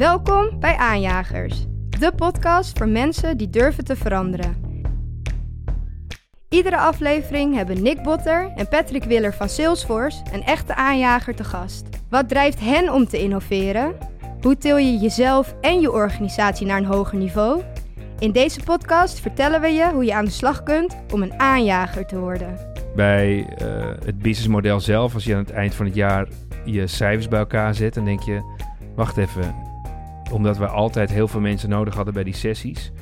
Welkom bij Aanjagers, de podcast voor mensen die durven te veranderen. Iedere aflevering hebben Nick Botter en Patrick Willer van Salesforce een echte aanjager te gast. Wat drijft hen om te innoveren? Hoe til je jezelf en je organisatie naar een hoger niveau? In deze podcast vertellen we je hoe je aan de slag kunt om een aanjager te worden. Bij uh, het businessmodel zelf, als je aan het eind van het jaar je cijfers bij elkaar zet, dan denk je: wacht even, omdat we altijd heel veel mensen nodig hadden bij die sessies,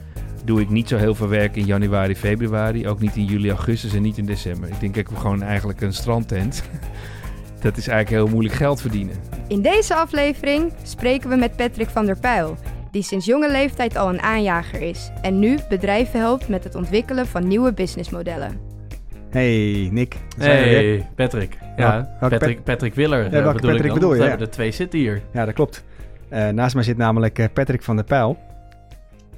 doe ik niet zo heel veel werk in januari, februari, ook niet in juli, augustus en niet in december. Ik denk ik heb gewoon eigenlijk een strandtent. Dat is eigenlijk heel moeilijk geld verdienen. In deze aflevering spreken we met Patrick van der Pijl, die sinds jonge leeftijd al een aanjager is en nu bedrijven helpt met het ontwikkelen van nieuwe businessmodellen. Hey Nick. Hey Patrick. Ja, Patrick, Patrick Willer ja, bedoel Patrick ik bedoel je? We hebben er twee zitten hier. Ja, dat klopt. Uh, naast mij zit namelijk uh, Patrick van der Pijl,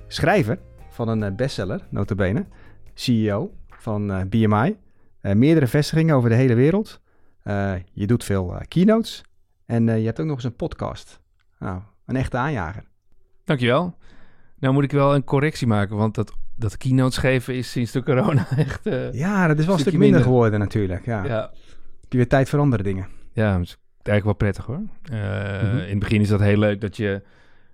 schrijver van een uh, bestseller, notabene. CEO van BMI. meerdere vestigingen over de hele wereld. je doet veel keynotes. En je hebt ook nog eens een podcast. Nou, een echte aanjager. Dankjewel. Nou moet ik wel een correctie maken, want dat, dat keynotes geven is sinds de corona echt... ja, dat is wel een stuk minder, geworden natuurlijk. Ja. ja. Heb je weer tijd voor andere dingen. Ja, eigenlijk wel prettig hoor. Mhm. In het begin is dat heel leuk dat je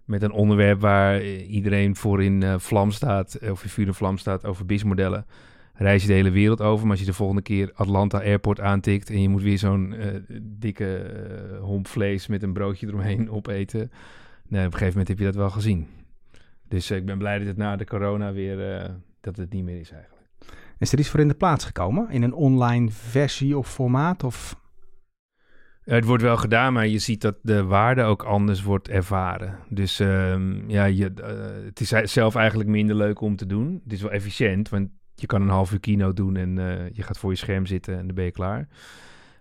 met een onderwerp waar iedereen voor in uh, vlam staat, of in vuur en vlam staat over BIS-modellen, reis je de hele wereld over. Maar als je de volgende keer Atlanta Airport aantikt en je moet weer zo'n uh, dikke uh, homp vlees met een broodje eromheen opeten, nou, op een gegeven moment heb je dat wel gezien. Dus ik ben blij dat het na de corona weer, dat het niet meer is eigenlijk. Is er iets voor in de plaats gekomen? In een online versie of formaat? Of het wordt wel gedaan, maar je ziet dat de waarde ook anders wordt ervaren. Dus ehm, ja, je, uh, het is zelf eigenlijk minder leuk om te doen. Het is wel efficiënt, want je kan een half uur kino doen en uh, je gaat voor je scherm zitten en dan ben je klaar.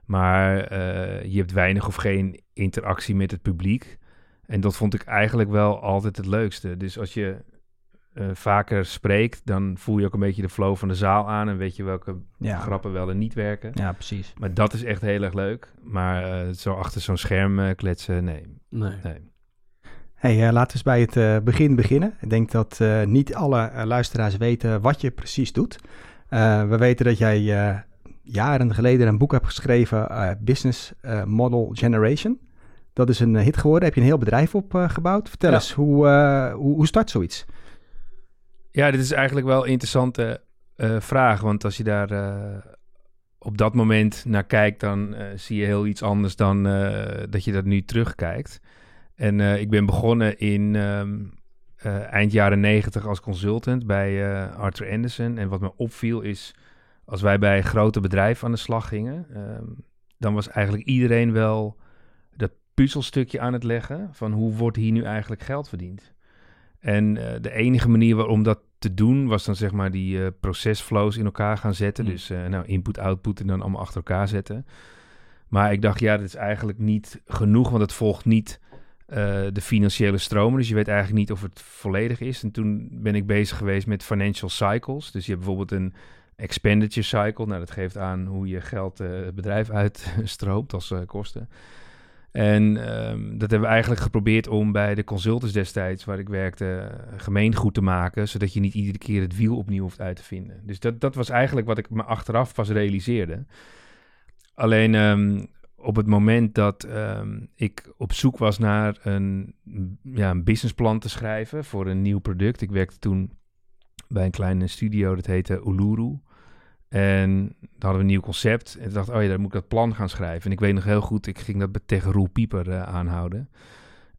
Maar uh, je hebt weinig of geen interactie met het publiek. En dat vond ik eigenlijk wel altijd het leukste. Dus als je uh, vaker spreekt, dan voel je ook een beetje de flow van de zaal aan en weet je welke grappen wel en niet werken. Ja, precies. Maar dat is echt heel erg leuk. Maar uh, zo achter zo'n scherm uh, kletsen, nee. Nee. nee. Hey, laten we eens bij het begin beginnen. Ik denk dat niet alle luisteraars weten wat je precies doet. we weten dat jij jaren geleden een boek hebt geschreven, Business Model Generation. Dat is een hit geworden. Heb je een heel bedrijf opgebouwd? Vertel eens, hoe, hoe, hoe start zoiets? Ja, dit is eigenlijk wel een interessante uh, vraag. Want als je daar uh, op dat moment naar kijkt, dan uh, zie je heel iets anders dan dat je dat nu terugkijkt. En ik ben begonnen in um, eind jaren negentig als consultant bij Arthur Anderson. En wat me opviel is, als wij bij grote bedrijven aan de slag gingen, um, dan was eigenlijk iedereen wel dat puzzelstukje aan het leggen van hoe wordt hier nu eigenlijk geld verdiend. En de enige manier waarom dat te doen was dan zeg maar die uh, procesflows in elkaar gaan zetten. Mm. Dus uh, nou, input, output en dan allemaal achter elkaar zetten. Maar ik dacht, ja, dat is eigenlijk niet genoeg, want het volgt niet de financiële stromen. Dus je weet eigenlijk niet of het volledig is. En toen ben ik bezig geweest met financial cycles. Dus je hebt bijvoorbeeld een expenditure cycle. Nou, dat geeft aan hoe je geld het bedrijf uitstroomt als kosten. En um, dat hebben we eigenlijk geprobeerd om bij de consultants destijds, waar ik werkte, gemeengoed te maken, zodat je niet iedere keer het wiel opnieuw hoeft uit te vinden. Dus dat, dat was eigenlijk wat ik me achteraf pas realiseerde. Alleen um, op het moment dat um, ik op zoek was naar een, ja, een businessplan te schrijven voor een nieuw product. Ik werkte toen bij een kleine studio, dat heette Uluru. En dan hadden we een nieuw concept. En toen dacht oh ja, dan moet ik dat plan gaan schrijven. En ik weet nog heel goed, ik ging dat tegen Roel Pieper uh, aanhouden.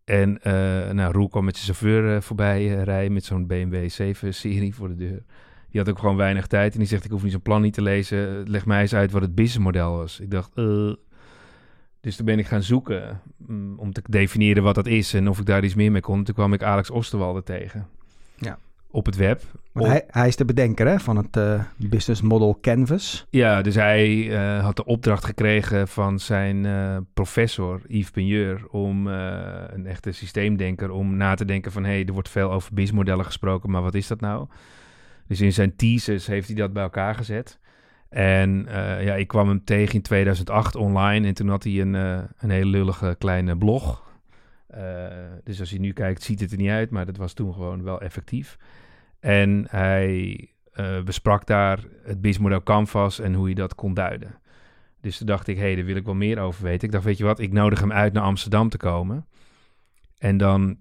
En uh, nou, Roel kwam met zijn chauffeur uh, voorbij rijden met zo'n BMW 7-serie voor de deur. Die had ook gewoon weinig tijd. En die zegt, ik hoef niet zo'n plan niet te lezen. Leg mij eens uit wat het businessmodel was. Ik dacht, dus toen ben ik gaan zoeken um, om te definiëren wat dat is en of ik daar iets meer mee kon. Toen kwam ik Alex Osterwalder tegen. Ja op het web. hij, hij, is de bedenker hè, van het uh, business model Canvas. Ja, dus hij uh, had de opdracht gekregen van zijn uh, professor Yves Pigneur om een echte systeemdenker om na te denken van hé, hey, er wordt veel over businessmodellen gesproken, maar wat is dat nou? Dus in zijn thesis heeft hij dat bij elkaar gezet. En ja, ik kwam hem tegen in 2008 online en toen had hij een, een hele lullige kleine blog dus als je nu kijkt, ziet het er niet uit, maar dat was toen gewoon wel effectief. En hij besprak daar het BIS-model Canvas en hoe je dat kon duiden. Dus toen dacht ik, hé, hey, daar wil ik wel meer over weten. Ik dacht, weet je wat, ik nodig hem uit naar Amsterdam te komen. En dan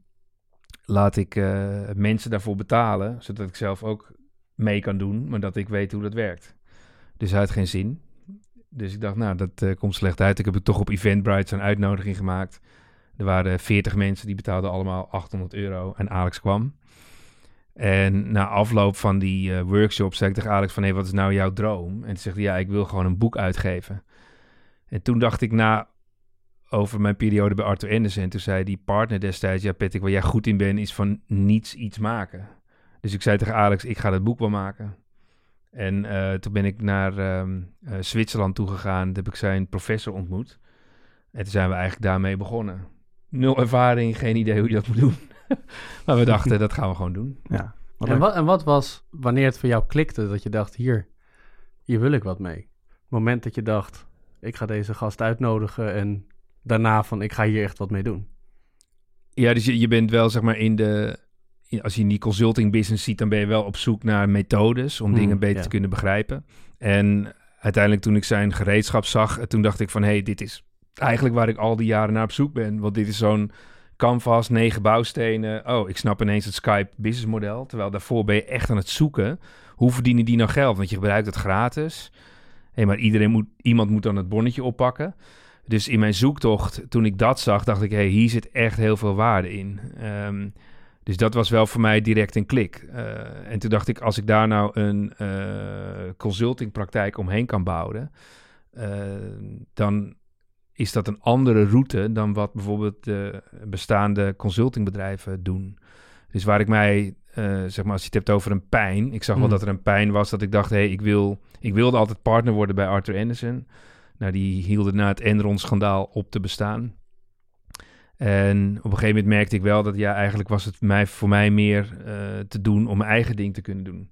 laat ik uh, mensen daarvoor betalen, zodat ik zelf ook mee kan doen, maar dat ik weet hoe dat werkt. Dus hij had geen zin. Dus ik dacht, nou, dat komt slecht uit. Ik heb toch op Eventbrite zo'n uitnodiging gemaakt. Er waren 40 mensen, die betaalden allemaal 800 euro en Alex kwam. En na afloop van die uh, workshop zei ik tegen Alex van... hé, wat is nou jouw droom? En toen zegt ja, ik wil gewoon een boek uitgeven. En toen dacht ik na over mijn periode bij Arthur Anderson. Toen zei die partner destijds, ja Patrick, waar jij goed in bent, is van niets iets maken. Dus ik zei tegen Alex, ik ga dat boek wel maken. En uh, toen ben ik naar uh, uh, Zwitserland toegegaan. Toen heb ik zijn professor ontmoet. En toen zijn we eigenlijk daarmee begonnen. Nul ervaring, geen idee hoe je dat moet doen. maar we dachten, dat gaan we gewoon doen. Ja. En wat, en wat was, wanneer het voor jou klikte, dat je dacht, hier, hier wil ik wat mee? Het moment dat je dacht, ik ga deze gast uitnodigen en daarna van ik ga hier echt wat mee doen. Ja, dus je, je bent wel zeg maar in de, als je in die consulting business ziet, dan ben je wel op zoek naar methodes om hmm, dingen beter te kunnen begrijpen. En uiteindelijk toen ik zijn gereedschap zag, toen dacht ik van hé, hey, dit is eigenlijk waar ik al die jaren naar op zoek ben. Want dit is zo'n canvas, negen bouwstenen. Oh, ik snap ineens het Skype business model. Terwijl daarvoor ben je echt aan het zoeken. Hoe verdienen die nou geld? Want je gebruikt het gratis. Hey, maar iedereen moet, iemand moet dan het bonnetje oppakken. Dus in mijn zoektocht, toen ik dat zag, dacht ik, hé, hey, hier zit echt heel veel waarde in. Um, dus dat was wel voor mij direct een klik. Uh, en toen dacht ik, als ik daar nou een uh, consultingpraktijk omheen kan bouwen, uh, dan is dat een andere route dan wat bijvoorbeeld de bestaande consultingbedrijven doen. Dus waar ik mij, zeg maar, als je het hebt over een pijn, ik zag wel mm. dat er een pijn was dat ik dacht, hé, hey, ik, wil, ik wilde altijd partner worden bij Arthur Anderson. Nou, die hielden na het Enron-schandaal op te bestaan. En op een gegeven moment merkte ik wel dat ja, eigenlijk was het mij, voor mij meer uh, te doen om mijn eigen ding te kunnen doen.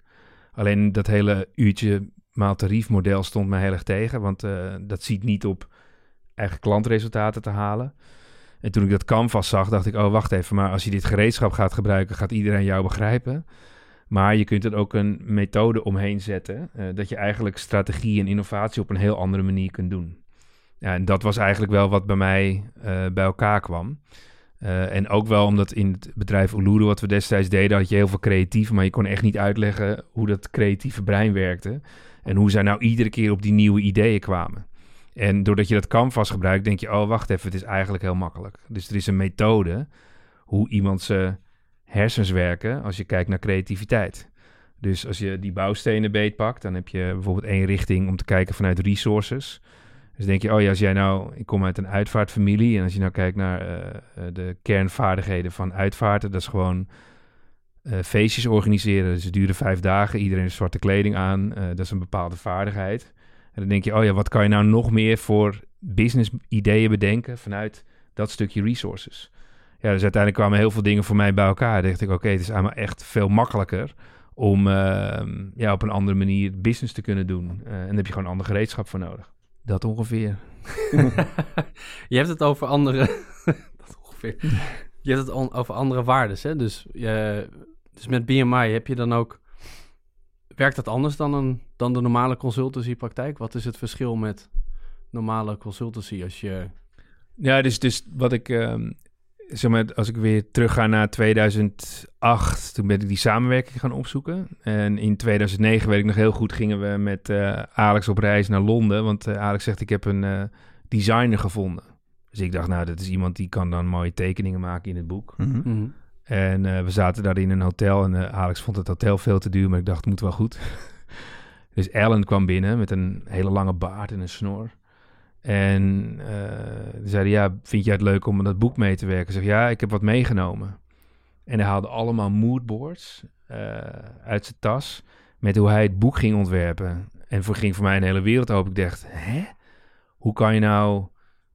Alleen dat hele uurtje maal tariefmodel stond me heel erg tegen, want uh, dat ziet niet op eigen klantresultaten te halen. En toen ik dat canvas zag, dacht ik, oh wacht even, maar als je dit gereedschap gaat gebruiken, gaat iedereen jou begrijpen. Maar je kunt er ook een methode omheen zetten, uh, dat je eigenlijk strategie en innovatie op een heel andere manier kunt doen. Ja, en dat was eigenlijk wel wat bij mij uh, bij elkaar kwam. Uh, en ook wel omdat in het bedrijf Uluru, wat we destijds deden, had je heel veel creatief, maar je kon echt niet uitleggen hoe dat creatieve brein werkte. En hoe zij nou iedere keer op die nieuwe ideeën kwamen. En doordat je dat canvas gebruikt, denk je, oh wacht even, het is eigenlijk heel makkelijk. Dus er is een methode hoe iemand zijn hersens werken als je kijkt naar creativiteit. Dus als je die bouwstenen beetpakt, dan heb je bijvoorbeeld één richting om te kijken vanuit resources. Dus denk je, oh ja, als jij nou, ik kom uit een uitvaartfamilie en als je nou kijkt naar uh, de kernvaardigheden van uitvaarten, dat is gewoon uh, feestjes organiseren. Dus het duren vijf dagen, iedereen heeft zwarte kleding aan, dat is een bepaalde vaardigheid. En dan denk je, oh ja, wat kan je nou nog meer voor business ideeën bedenken vanuit dat stukje resources? Ja, dus uiteindelijk kwamen heel veel dingen voor mij bij elkaar. Dan dacht ik, oké, het is allemaal echt veel makkelijker om ehm, ja, op een andere manier business te kunnen doen. en daar heb je gewoon een ander gereedschap voor nodig. Dat ongeveer. je hebt het over andere. dat ongeveer. Je hebt het over andere waarden. Hè? Dus, je, dus met BMI heb je dan ook. Werkt dat anders dan, een, dan de normale consultancypraktijk? Wat is het verschil met normale consultancy als je. Ja, dus, dus wat ik. Um, zeg maar, als ik weer terugga naar 2008, toen ben ik die samenwerking gaan opzoeken. En in 2009, weet ik nog heel goed, gingen we met uh, Alex op reis naar Londen. Want uh, Alex zegt, ik heb een uh, designer gevonden. Dus ik dacht, nou, dat is iemand die kan dan mooie tekeningen maken in het boek. Mm -hmm. En we zaten daar in een hotel en Alex vond het hotel veel te duur, maar ik dacht, het moet wel goed. dus Ellen kwam binnen met een hele lange baard en een snor. En uh, zeiden, ja, vind jij het leuk om dat boek mee te werken? Zeg, ja, ik heb wat meegenomen. En hij haalde allemaal moodboards uit zijn tas met hoe hij het boek ging ontwerpen. En voor ging voor mij een hele wereld open. Ik dacht, hè? Hoe kan je nou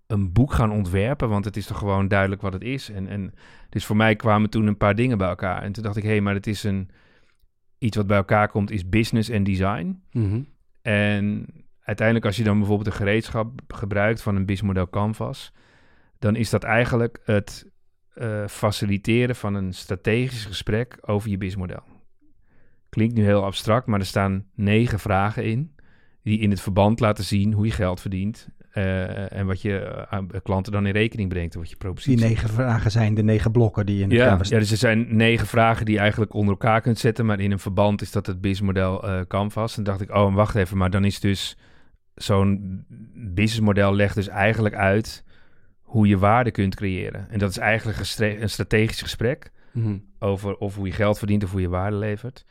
een boek gaan ontwerpen? Want het is toch gewoon duidelijk wat het is. En, en dus voor mij kwamen toen een paar dingen bij elkaar. En toen dacht ik, hé, hey, maar het is een... Iets wat bij elkaar komt is business en design. Mm -hmm. En uiteindelijk als je dan bijvoorbeeld een gereedschap gebruikt van een BIS-model Canvas, dan is dat eigenlijk het eh, faciliteren van een strategisch gesprek over je businessmodel. Klinkt nu heel abstract, maar er staan negen vragen in die in het verband laten zien hoe je geld verdient eh, en wat je eh, aan klanten dan in rekening brengt en wat je propositie Die negen vragen zijn de negen blokken die in de ja, canvas ja, dus er zijn negen vragen die je eigenlijk onder elkaar kunt zetten, maar in een verband is dat het businessmodel eh Canvas. En dacht ik, oh, en wacht even, maar dan is dus zo'n businessmodel legt dus eigenlijk uit hoe je waarde kunt creëren. En dat is eigenlijk een strategisch gesprek Mhm. over of hoe je geld verdient of hoe je waarde levert.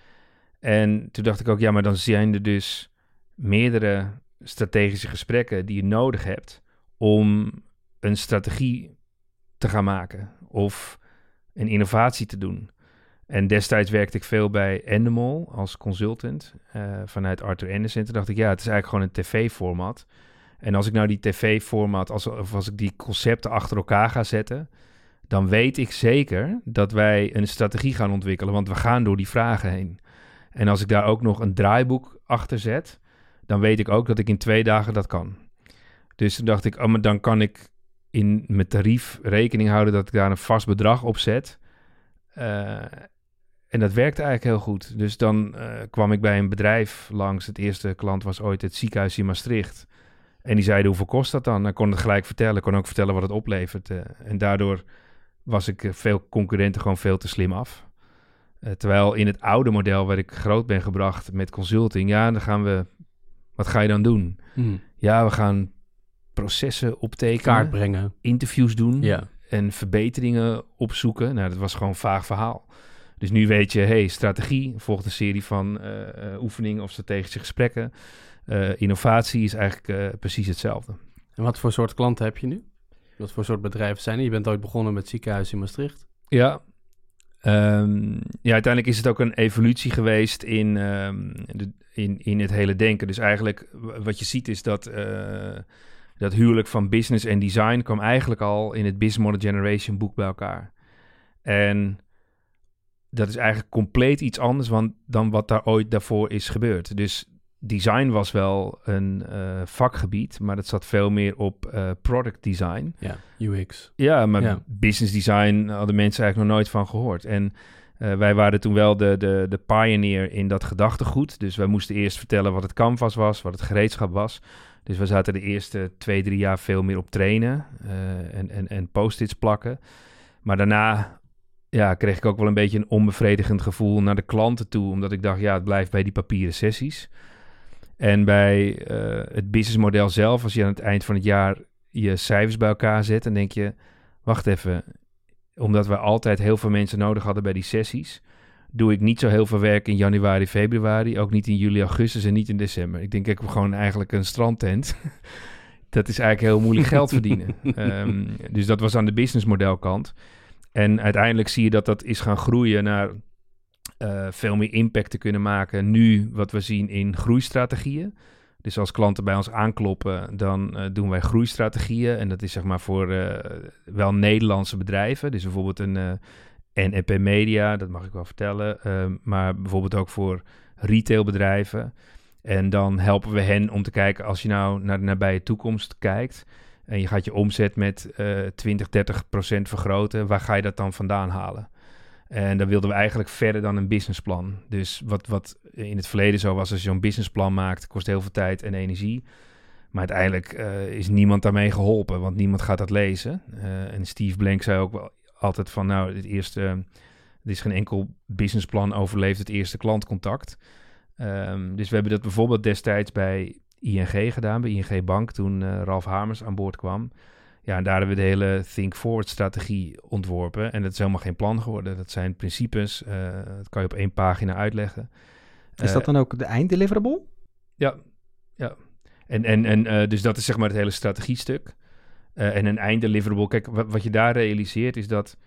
En toen dacht ik ook, ja, maar dan zijn er dus meerdere strategische gesprekken die je nodig hebt om een strategie te gaan maken of een innovatie te doen. En destijds werkte ik veel bij Endemol als consultant eh, vanuit Arthur Anderson. Toen dacht ik, ja, het is eigenlijk gewoon een tv-format. En als ik nou die tv-format, als, of als ik die concepten achter elkaar ga zetten, dan weet ik zeker dat wij een strategie gaan ontwikkelen, want we gaan door die vragen heen. En als ik daar ook nog een draaiboek achter zet, dan weet ik ook dat ik in twee dagen dat kan. Dus toen dacht ik, oh, maar dan kan ik in mijn tarief rekening houden dat ik daar een vast bedrag op zet. Eh, en dat werkte eigenlijk heel goed. Dus dan eh, kwam ik bij een bedrijf langs. Het eerste klant was ooit het ziekenhuis in Maastricht. En die zeiden, hoeveel kost dat dan? Ik kon het gelijk vertellen. Ik kon ook vertellen wat het oplevert. eh. en daardoor was ik veel concurrenten gewoon veel te slim af. Terwijl in het oude model waar ik groot ben gebracht met consulting, ja, dan gaan we. Wat ga je dan doen? Mhm. Ja, we gaan processen optekenen, Kaart brengen. interviews doen Ja. en verbeteringen opzoeken. Nou, dat was gewoon een vaag verhaal. Dus nu weet je, hey, strategie volgt een serie van eh, eh, oefeningen of strategische gesprekken. Eh, innovatie is eigenlijk precies hetzelfde. En wat voor soort klanten heb je nu? Wat voor soort bedrijven zijn er? Je bent ooit begonnen met ziekenhuis in Maastricht. Ja. Ehm, ja, uiteindelijk is het ook een evolutie geweest in, ehm, de, in, in het hele denken. Dus eigenlijk wat je ziet is dat eh, dat huwelijk van business en design kwam eigenlijk al in het Business Model Generation boek bij elkaar. En dat is eigenlijk compleet iets anders dan wat daar ooit daarvoor is gebeurd. Dus design was wel een eh, vakgebied, maar dat zat veel meer op eh, product design. Ja, UX. Ja, maar Ja. business design hadden mensen eigenlijk nog nooit van gehoord. En eh, wij waren toen wel de, de, de pioneer in dat gedachtegoed. Dus wij moesten eerst vertellen wat het canvas was, wat het gereedschap was. Dus we zaten de eerste twee, drie jaar veel meer op trainen eh, en, en, en post-its plakken. Maar daarna ja, kreeg ik ook wel een beetje een onbevredigend gevoel naar de klanten toe. Omdat ik dacht, ja, het blijft bij die papieren sessies. En bij eh, het businessmodel zelf, als je aan het eind van het jaar je cijfers bij elkaar zet, dan denk je, wacht even, omdat we altijd heel veel mensen nodig hadden bij die sessies, doe ik niet zo heel veel werk in januari, februari, ook niet in juli, augustus en niet in december. Ik denk, ik heb gewoon eigenlijk een strandtent. dat is eigenlijk heel moeilijk geld verdienen. Ehm, dus dat was aan de businessmodelkant. En uiteindelijk zie je dat dat is gaan groeien naar eh, veel meer impact te kunnen maken. Nu wat we zien in groeistrategieën. Dus als klanten bij ons aankloppen, dan eh, doen wij groeistrategieën. En dat is zeg maar voor eh, wel Nederlandse bedrijven. Dus bijvoorbeeld een eh NNP Media, dat mag ik wel vertellen. Ehm, maar bijvoorbeeld ook voor retailbedrijven. En dan helpen we hen om te kijken, als je nou naar de nabije toekomst kijkt... en je gaat je omzet met eh 20, 30 procent vergroten... waar ga je dat dan vandaan halen? En dan wilden we eigenlijk verder dan een businessplan. Dus wat, wat in het verleden zo was, als je zo'n businessplan maakt, kost heel veel tijd en energie. Maar uiteindelijk eh, is niemand daarmee geholpen, want niemand gaat dat lezen. Eh, en Steve Blank zei ook wel altijd van, nou, het eerste, er is geen enkel businessplan overleeft het eerste klantcontact. Ehm, dus we hebben dat bijvoorbeeld destijds bij ING gedaan, bij ING Bank, toen eh, Ralf Hamers aan boord kwam. Ja, en daar hebben we de hele Think Forward strategie ontworpen. En dat is helemaal geen plan geworden. Dat zijn principes. eh, dat kan je op één pagina uitleggen. Is dat dan ook de einddeliverable? Ja, ja. En, en, en eh, dus dat is zeg maar het hele strategiestuk. Eh, en een einddeliverable. Kijk, wat, wat je daar realiseert is dat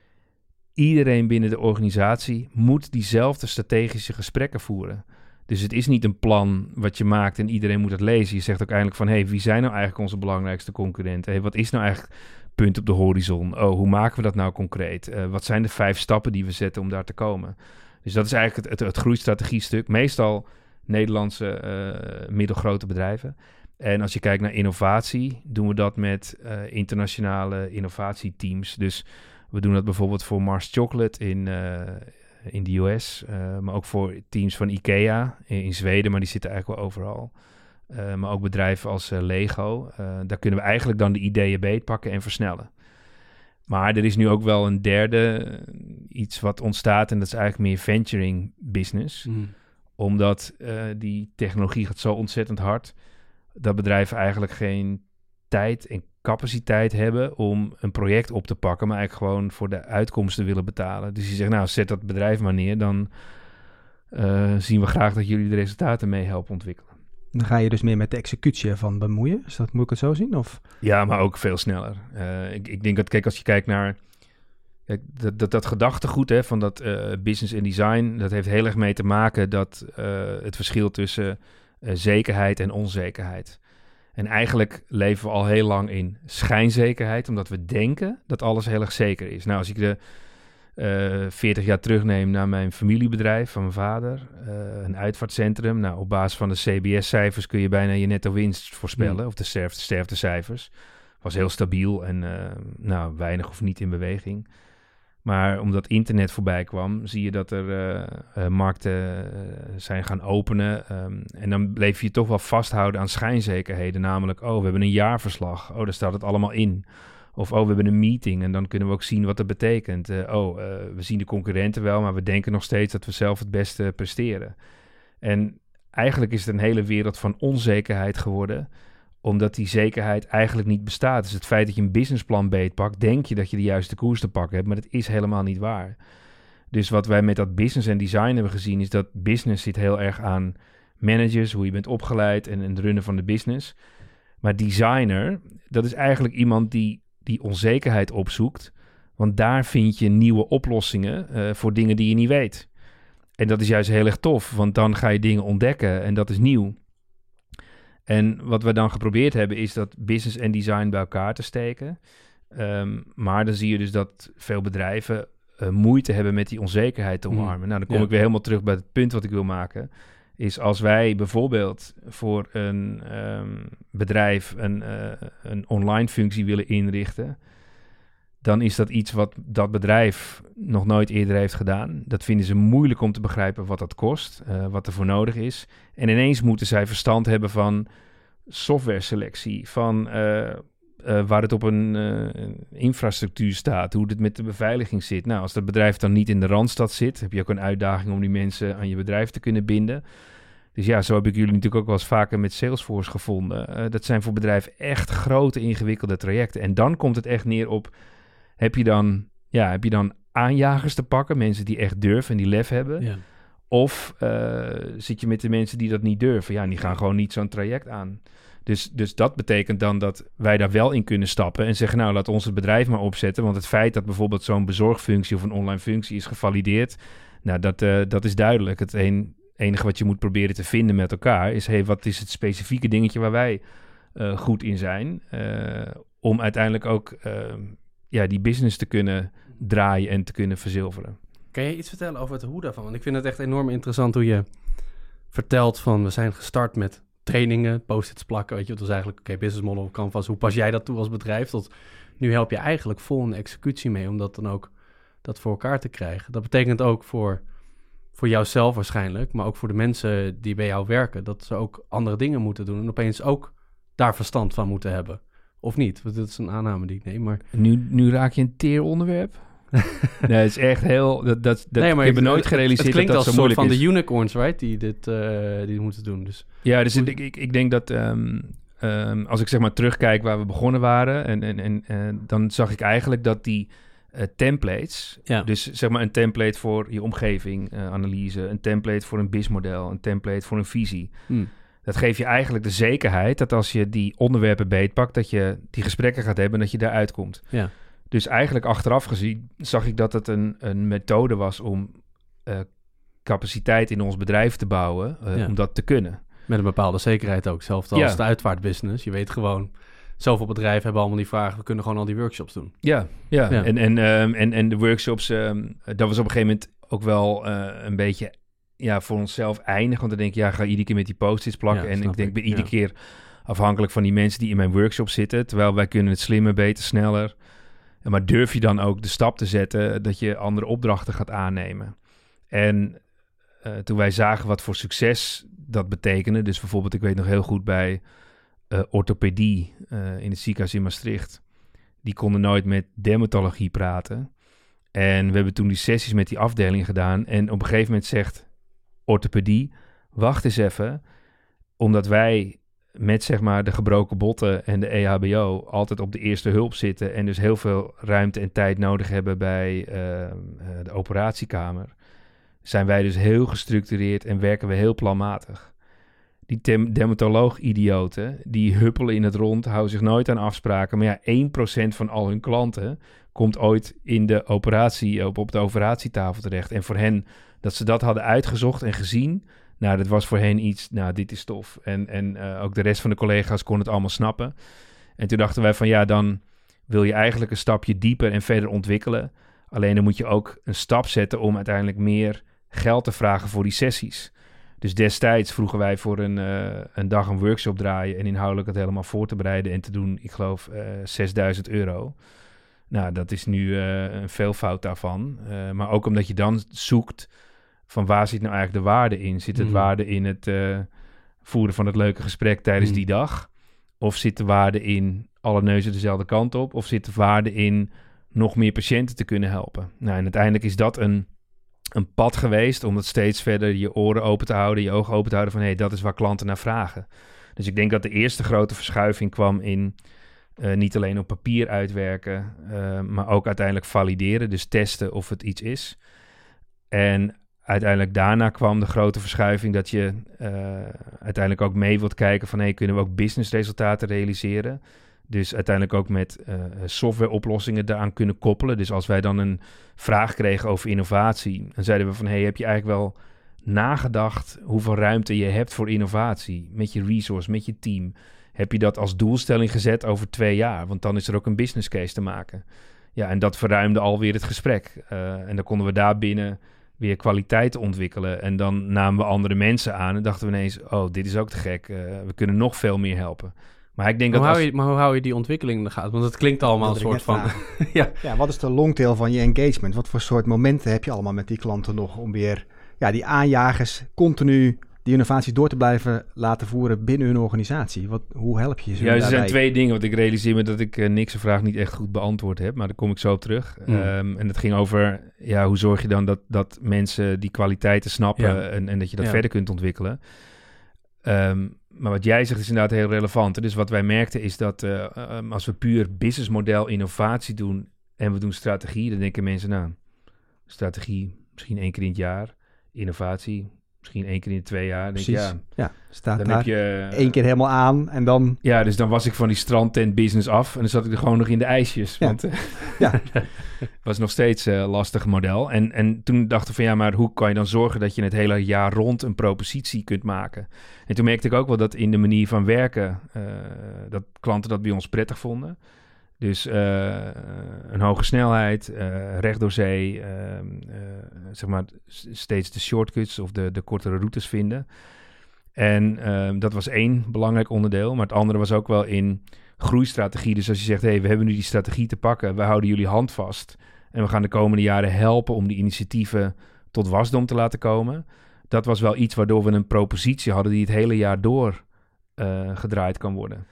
iedereen binnen de organisatie moet diezelfde strategische gesprekken voeren. Dus het is niet een plan wat je maakt en iedereen moet het lezen. Je zegt ook eindelijk van, hé, hey, wie zijn nou eigenlijk onze belangrijkste concurrenten? Wat is nou eigenlijk punt op de horizon? Oh, hoe maken we dat nou concreet? Eh, wat zijn de vijf stappen die we zetten om daar te komen? Dus dat is eigenlijk het, het, het groeistrategie-stuk. Meestal Nederlandse eh, middelgrote bedrijven. En als je kijkt naar innovatie, doen we dat met eh, internationale innovatieteams. Dus We doen dat bijvoorbeeld voor Mars Chocolate in, in de US, eh, maar ook voor teams van IKEA in, in Zweden, maar die zitten eigenlijk wel overal. Eh, maar ook bedrijven als eh, Lego. Eh, daar kunnen we eigenlijk dan de ideeën beetpakken en versnellen. Maar er is nu ook wel een derde eh, iets wat ontstaat en dat is eigenlijk meer venturing business Mm. omdat eh, die technologie gaat zo ontzettend hard dat bedrijven eigenlijk geen tijd en capaciteit hebben om een project op te pakken, maar eigenlijk gewoon voor de uitkomsten willen betalen. Dus die zeggen, nou, zet dat bedrijf maar neer, dan eh, zien we graag dat jullie de resultaten mee helpen ontwikkelen. Dan ga je dus meer met de executie ervan bemoeien. Is dat, moet ik het zo zien? Of? Ja, maar ook veel sneller. Eh, ik, ik denk dat, kijk, als je kijkt naar kijk, dat, dat, dat gedachtegoed hè, van dat eh, business en design, dat heeft heel erg mee te maken dat het verschil tussen zekerheid en onzekerheid. En eigenlijk leven we al heel lang in schijnzekerheid, omdat we denken dat alles heel erg zeker is. Nou, als ik de eh 40 jaar terugneem naar mijn familiebedrijf van mijn vader, eh, een uitvaartcentrum. Nou, op basis van de CBS-cijfers kun je bijna je netto winst voorspellen, Hmm. of de sterf, sterftecijfers. Was heel stabiel en eh, nou, weinig of niet in beweging. Maar omdat internet voorbij kwam, zie je dat er eh, eh, markten eh, zijn gaan openen. ehm, en dan bleef je toch wel vasthouden aan schijnzekerheden. Namelijk, oh, we hebben een jaarverslag. Oh, daar staat het allemaal in. Of, oh, we hebben een meeting en dan kunnen we ook zien wat dat betekent. Oh, we zien de concurrenten wel, maar we denken nog steeds dat we zelf het beste presteren. En eigenlijk is het een hele wereld van onzekerheid geworden omdat die zekerheid eigenlijk niet bestaat. Dus het feit dat je een businessplan beetpakt, denk je dat je de juiste koers te pakken hebt, maar dat is helemaal niet waar. Dus wat wij met dat business en design hebben gezien, is dat business zit heel erg aan managers, hoe je bent opgeleid en het runnen van de business. Maar designer, dat is eigenlijk iemand die die onzekerheid opzoekt, want daar vind je nieuwe oplossingen eh, voor dingen die je niet weet. En dat is juist heel erg tof, want dan ga je dingen ontdekken en dat is nieuw. En wat we dan geprobeerd hebben, is dat business en design bij elkaar te steken. Ehm, maar dan zie je dus dat veel bedrijven eh, moeite hebben met die onzekerheid te Mm. omarmen. Nou, dan kom Ja. ik weer helemaal terug bij het punt wat ik wil maken. Is als wij bijvoorbeeld voor een ehm, bedrijf een, eh, een online functie willen inrichten, dan is dat iets wat dat bedrijf nog nooit eerder heeft gedaan. Dat vinden ze moeilijk om te begrijpen wat dat kost, eh, wat er voor nodig is. En ineens moeten zij verstand hebben van software selectie, van eh, eh, waar het op een infrastructuur staat, hoe het met de beveiliging zit. Nou, als dat bedrijf dan niet in de Randstad zit, heb je ook een uitdaging om die mensen aan je bedrijf te kunnen binden. Dus ja, zo heb ik jullie natuurlijk ook wel eens vaker met Salesforce gevonden. Dat zijn voor bedrijven echt grote, ingewikkelde trajecten. En dan komt het echt neer op, heb je dan, ja, heb je dan aanjagers te pakken, mensen die echt durven en die lef hebben? Ja. Of eh, zit je met de mensen die dat niet durven? Ja, en die gaan gewoon niet zo'n traject aan. Dus, dus dat betekent dan dat wij daar wel in kunnen stappen en zeggen, nou, laat ons het bedrijf maar opzetten. Want het feit dat bijvoorbeeld zo'n bezorgfunctie of een online functie is gevalideerd, nou, dat, eh, dat is duidelijk. Het een, enige wat je moet proberen te vinden met elkaar is, hey, wat is het specifieke dingetje waar wij eh, goed in zijn? om uiteindelijk ook eh, ja, die business te kunnen draaien en te kunnen verzilveren. Kan je iets vertellen over hoe daarvan? Want ik vind het echt enorm interessant hoe je vertelt van we zijn gestart met trainingen, post-its plakken, weet je, dat was eigenlijk oké, business model Canvas. Hoe pas jij dat toe als bedrijf? Tot nu help je eigenlijk vol een executie mee om dat dan ook dat voor elkaar te krijgen. Dat betekent ook voor, voor jouzelf waarschijnlijk, maar ook voor de mensen die bij jou werken, dat ze ook andere dingen moeten doen en opeens ook daar verstand van moeten hebben. Of niet? Want dat is een aanname die ik neem, maar... Nu, nu raak je een teer onderwerp. nee, het is echt heel... Dat, dat, dat, nee, maar ik heb nooit gerealiseerd Het klinkt dat dat als zo een soort moeilijk van de unicorns, right? Die dit eh, die moeten doen. Dus Ja, dus ik, ik, ik denk dat ehm, ehm, als ik zeg maar terugkijk waar we begonnen waren... en, en, en dan zag ik eigenlijk dat die eh, templates... Ja. Dus zeg maar een template voor je omgeving, eh, analyse... een template voor een BIS-model, een template voor een visie... Hmm. Dat geeft je eigenlijk de zekerheid dat als je die onderwerpen beetpakt... dat je die gesprekken gaat hebben en dat je daaruit komt. Ja. Dus eigenlijk achteraf gezien zag ik dat het een, een methode was om eh, capaciteit in ons bedrijf te bouwen, eh, Ja. om dat te kunnen. Met een bepaalde zekerheid ook. Hetzelfde als Ja. de uitvaartbusiness. Je weet gewoon, zoveel bedrijven hebben allemaal die vragen. We kunnen gewoon al die workshops doen. Ja, ja. Ja. En, en, ehm, en, en de workshops, ehm, dat was op een gegeven moment ook wel eh, een beetje ja, voor onszelf eindig. Want dan denk je, ja, ga iedere keer met die post-its plakken. Ja, en ik denk, ik, ben iedere ja. keer afhankelijk van die mensen die in mijn workshop zitten. Terwijl wij kunnen het slimmer, beter, sneller. Maar durf je dan ook de stap te zetten dat je andere opdrachten gaat aannemen? En eh, toen wij zagen wat voor succes dat betekende, dus bijvoorbeeld, ik weet nog heel goed bij uh, orthopedie uh, in het ziekenhuis in Maastricht, die konden nooit met dermatologie praten. En we hebben toen die sessies met die afdeling gedaan. En op een gegeven moment zegt orthopedie, wacht eens even, omdat wij met zeg maar de gebroken botten en de EHBO altijd op de eerste hulp zitten en dus heel veel ruimte en tijd nodig hebben bij uh, de operatiekamer, zijn wij dus heel gestructureerd en werken we heel planmatig. Die dermatoloog-idioten, die huppelen in het rond, houden zich nooit aan afspraken. Maar ja, 1% van al hun klanten komt ooit in de operatie, op, op de operatietafel terecht. En voor hen, dat ze dat hadden uitgezocht en gezien, nou, dat was voor hen iets, nou, dit is tof. En, en uh, ook de rest van de collega's kon het allemaal snappen. En toen dachten wij van, ja, dan wil je eigenlijk een stapje dieper en verder ontwikkelen. Alleen dan moet je ook een stap zetten om uiteindelijk meer geld te vragen voor die sessies. Dus destijds vroegen wij voor een, uh, een dag een workshop draaien en inhoudelijk het helemaal voor te bereiden en te doen, ik geloof, uh, 6000 euro. Nou, dat is nu uh, een veelvoud daarvan. maar ook omdat je dan zoekt van waar zit nou eigenlijk de waarde in? Zit het Mhm. waarde in het eh, voeren van het leuke gesprek tijdens Mhm. die dag? Of zit de waarde in alle neuzen dezelfde kant op? Of zit de waarde in nog meer patiënten te kunnen helpen? Nou, en uiteindelijk is dat een, een pad geweest om het steeds verder je oren open te houden, je ogen open te houden van hé, hey, dat is waar klanten naar vragen. Dus ik denk dat de eerste grote verschuiving kwam in eh, niet alleen op papier uitwerken, eh, maar ook uiteindelijk valideren, dus testen of het iets is. En uiteindelijk daarna kwam de grote verschuiving dat je uh, uiteindelijk ook mee wilt kijken van hey, kunnen we ook businessresultaten realiseren? Dus uiteindelijk ook met softwareoplossingen daaraan kunnen koppelen. Dus als wij dan een vraag kregen over innovatie, dan zeiden we van hey, heb je eigenlijk wel nagedacht hoeveel ruimte je hebt voor innovatie met je resource, met je team? Heb je dat als doelstelling gezet over twee jaar? Want dan is er ook een business case te maken. Ja, en dat verruimde alweer het gesprek. Uh, en dan konden we daar binnen weer kwaliteit ontwikkelen. En dan namen we andere mensen aan en dachten we ineens... oh, dit is ook te gek. Uh, we kunnen nog veel meer helpen. Maar ik denk maar dat... Hoe als... hou je, maar hoe hou je die ontwikkeling in de gaten? Want het klinkt allemaal een soort van... ja. ja, wat is de longtail van je engagement? Wat voor soort momenten heb je allemaal met die klanten nog... om weer ja, die aanjagers continu die innovatie door te blijven laten voeren binnen hun organisatie? Wat, hoe help je ze? Ja, er zijn twee dingen. Want ik realiseer me dat ik uh, niks vraag niet echt goed beantwoord heb. Maar daar kom ik zo op terug. Hmm. Mm. Um, en het ging over, ja, hoe zorg je dan dat, dat mensen die kwaliteiten snappen ja. en, en dat je dat ja. verder kunt ontwikkelen. Um, maar wat jij zegt is inderdaad heel relevant. Dus wat wij merkten is dat uh, um, als we puur businessmodel innovatie doen en we doen strategie, dan denken mensen, nou, strategie misschien één keer in het jaar, innovatie misschien één keer in de twee jaar. Denk, Precies. ja, ja, staat dan daar heb je één keer helemaal aan en dan... Ja, dus dan was ik van die strandtent business af en dan zat ik er gewoon nog in de ijsjes. Ja. Want uh, ja. was nog steeds een uh, lastig model. En, en toen dachten we van ja, maar hoe kan je dan zorgen dat je het hele jaar rond een propositie kunt maken? En toen merkte ik ook wel dat in de manier van werken, uh, dat klanten dat bij ons prettig vonden. Dus uh, een hoge snelheid, uh, recht door zee, uh, zeg maar steeds de shortcuts of de, de kortere routes vinden. En ehm, dat was één belangrijk onderdeel. Maar het andere was ook wel in groeistrategie. Dus als je zegt, hé, hey, we hebben nu die strategie te pakken, we houden jullie hand vast. En we gaan de komende jaren helpen om die initiatieven tot wasdom te laten komen. Dat was wel iets waardoor we een propositie hadden die het hele jaar door gedraaid kan worden.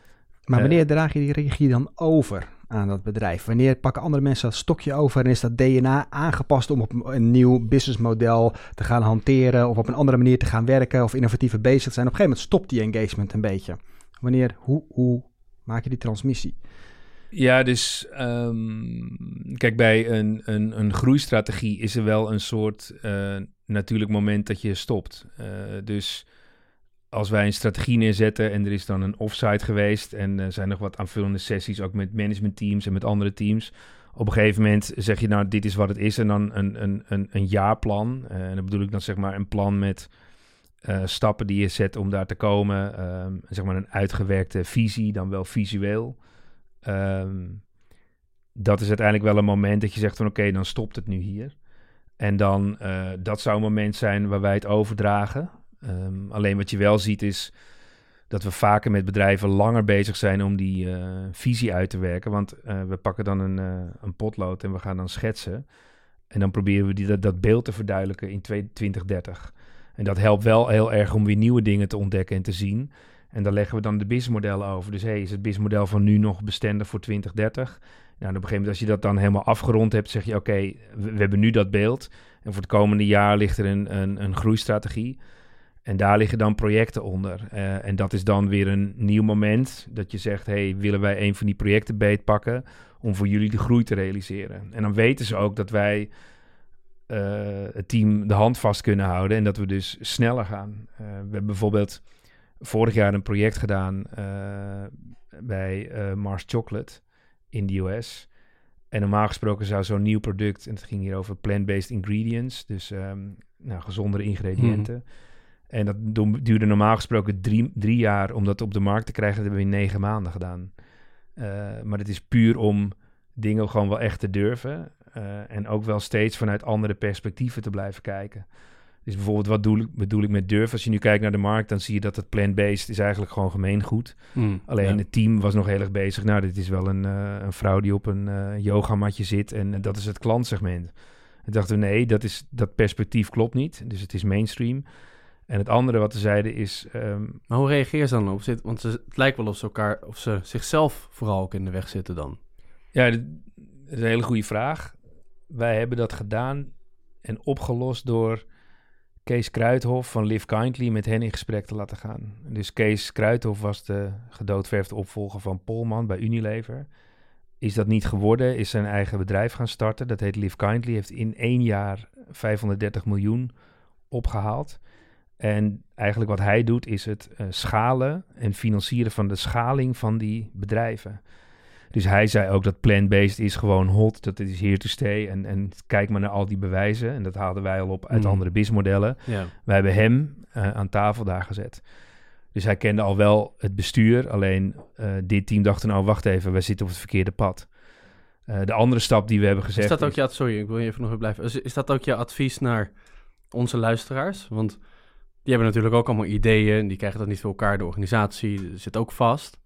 Maar wanneer draag je die regie dan over aan dat bedrijf? Wanneer pakken andere mensen dat stokje over en is dat DNA aangepast om op een nieuw businessmodel te gaan hanteren of op een andere manier te gaan werken of innovatiever bezig te zijn? Op een gegeven moment stopt die engagement een beetje. Wanneer, hoe, hoe maak je die transmissie? Ja, dus um, kijk, bij een, een, een groeistrategie is er wel een soort uh, natuurlijk moment dat je stopt. Uh, dus als wij een strategie neerzetten en er is dan een offsite geweest en er zijn nog wat aanvullende sessies, ook met managementteams en met andere teams. Op een gegeven moment zeg je nou, dit is wat het is en dan een, een, een, een jaarplan. Uh, en dan bedoel ik dan zeg maar een plan met uh, stappen die je zet om daar te komen. Um, zeg maar een uitgewerkte visie, dan wel visueel. Um, dat is uiteindelijk wel een moment dat je zegt van oké, dan stopt het nu hier. En dan, uh, dat zou een moment zijn waar wij het overdragen. Um, alleen wat je wel ziet is, dat we vaker met bedrijven langer bezig zijn om die eh, visie uit te werken. Want eh, we pakken dan een, uh, een potlood en we gaan dan schetsen. En dan proberen we die, dat, dat beeld te verduidelijken in 2030. En dat helpt wel heel erg om weer nieuwe dingen te ontdekken en te zien. En daar leggen we dan de businessmodellen over. Dus hey, is het businessmodel van nu nog bestendig voor 2030? Nou, op een gegeven moment, als je dat dan helemaal afgerond hebt, zeg je: Oké, we, we, hebben nu dat beeld. En voor het komende jaar ligt er een, een, een groeistrategie. En daar liggen dan projecten onder. Uh, en dat is dan weer een nieuw moment dat je zegt: hey, willen wij een van die projecten beetpakken om voor jullie de groei te realiseren? En dan weten ze ook dat wij uh, het team de hand vast kunnen houden en dat we dus sneller gaan. Uh, we hebben bijvoorbeeld vorig jaar een project gedaan bij Mars Chocolate in de US. En normaal gesproken zou zo'n nieuw product, en het ging hier over plant-based ingredients, dus um, nou, gezondere ingrediënten. Hmm. En dat duurde normaal gesproken drie, drie jaar om dat op de markt te krijgen. Dat hebben we in negen maanden gedaan. Uh, maar het is puur om dingen gewoon wel echt te durven. Uh, en ook wel steeds vanuit andere perspectieven te blijven kijken. Dus bijvoorbeeld, wat bedoel ik, bedoel ik met durf? Als je nu kijkt naar de markt, dan zie je dat het plant-based is eigenlijk gewoon gemeengoed. Mm, Alleen ja. het team was nog heel erg bezig. Nou, dit is wel een, uh, een vrouw die op een yogamatje zit en dat is het klantsegment. En dachten we, nee, dat, is, dat perspectief klopt niet. Dus het is mainstream. En het andere wat ze zeiden is... Um, maar hoe reageer je dan op? Want ze, het lijkt wel of ze, elkaar, of ze zichzelf vooral ook in de weg zitten dan. Ja, dat is een hele goede vraag. Wij hebben dat gedaan en opgelost door Kees Kruithof van Live Kindly met hen in gesprek te laten gaan. Dus Kees Kruithof was de gedoodverfde opvolger van Polman bij Unilever. Is dat niet geworden, is zijn eigen bedrijf gaan starten. Dat heet Live Kindly, heeft in één jaar 530 miljoen opgehaald. En eigenlijk wat hij doet is het uh, schalen en financieren van de schaling van die bedrijven. Dus hij zei ook dat plant-based is gewoon hot, dat het is here to stay. En, en kijk maar naar al die bewijzen. En dat haalden wij al op uit mm. andere BIS-modellen. Ja. Wij hebben hem uh, aan tafel daar gezet. Dus hij kende al wel het bestuur. Alleen uh, dit team dacht nou, wacht even, wij zitten op het verkeerde pad. Uh, de andere stap die we hebben gezegd... Is dat ook je... Sorry, ik wil even nog even blijven. Is, is dat ook je advies naar onze luisteraars? Want die hebben natuurlijk ook allemaal ideeën. Die krijgen dat niet voor elkaar. De organisatie zit ook vast.